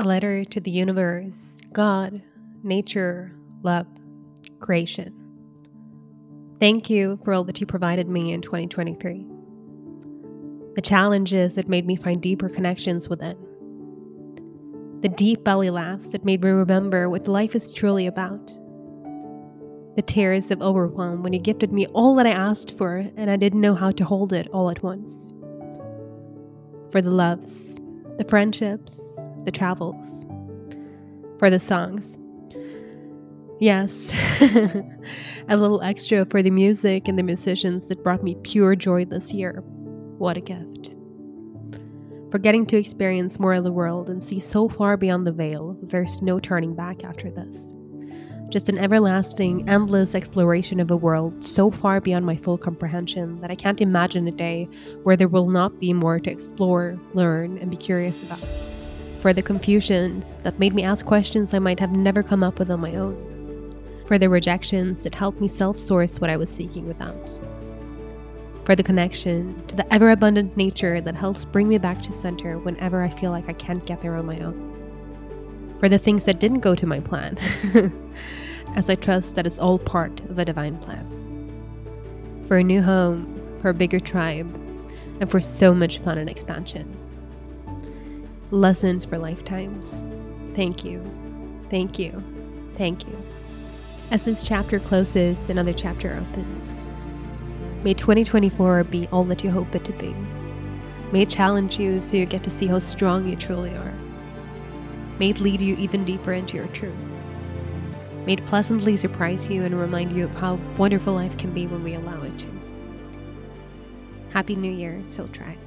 A letter to the universe, God, nature, love, creation. Thank you for all that you provided me in 2023. The challenges that made me find deeper connections within. The deep belly laughs that made me remember what life is truly about. The tears of overwhelm when you gifted me all that I asked for and I didn't know how to hold it all at once. For the loves, the friendships, the travels, for the songs. Yes, a little extra for the music and the musicians that brought me pure joy this year. What a gift. For getting to experience more of the world and see so far beyond the veil, there's no turning back after this. Just an everlasting, endless exploration of a world so far beyond my full comprehension that I can't imagine a day where there will not be more to explore, learn, and be curious about for the confusions that made me ask questions I might have never come up with on my own, for the rejections that helped me self source what I was seeking without, for the connection to the ever abundant nature that helps bring me back to center whenever I feel like I can't get there on my own, for the things that didn't go to my plan, as I trust that it's all part of a divine plan, for a new home, for a bigger tribe, and for so much fun and expansion lessons for lifetimes. Thank you. Thank you. Thank you. As this chapter closes, another chapter opens. May 2024 be all that you hope it to be. May it challenge you so you get to see how strong you truly are. May it lead you even deeper into your truth. May it pleasantly surprise you and remind you of how wonderful life can be when we allow it to. Happy New Year, Soul Tribe.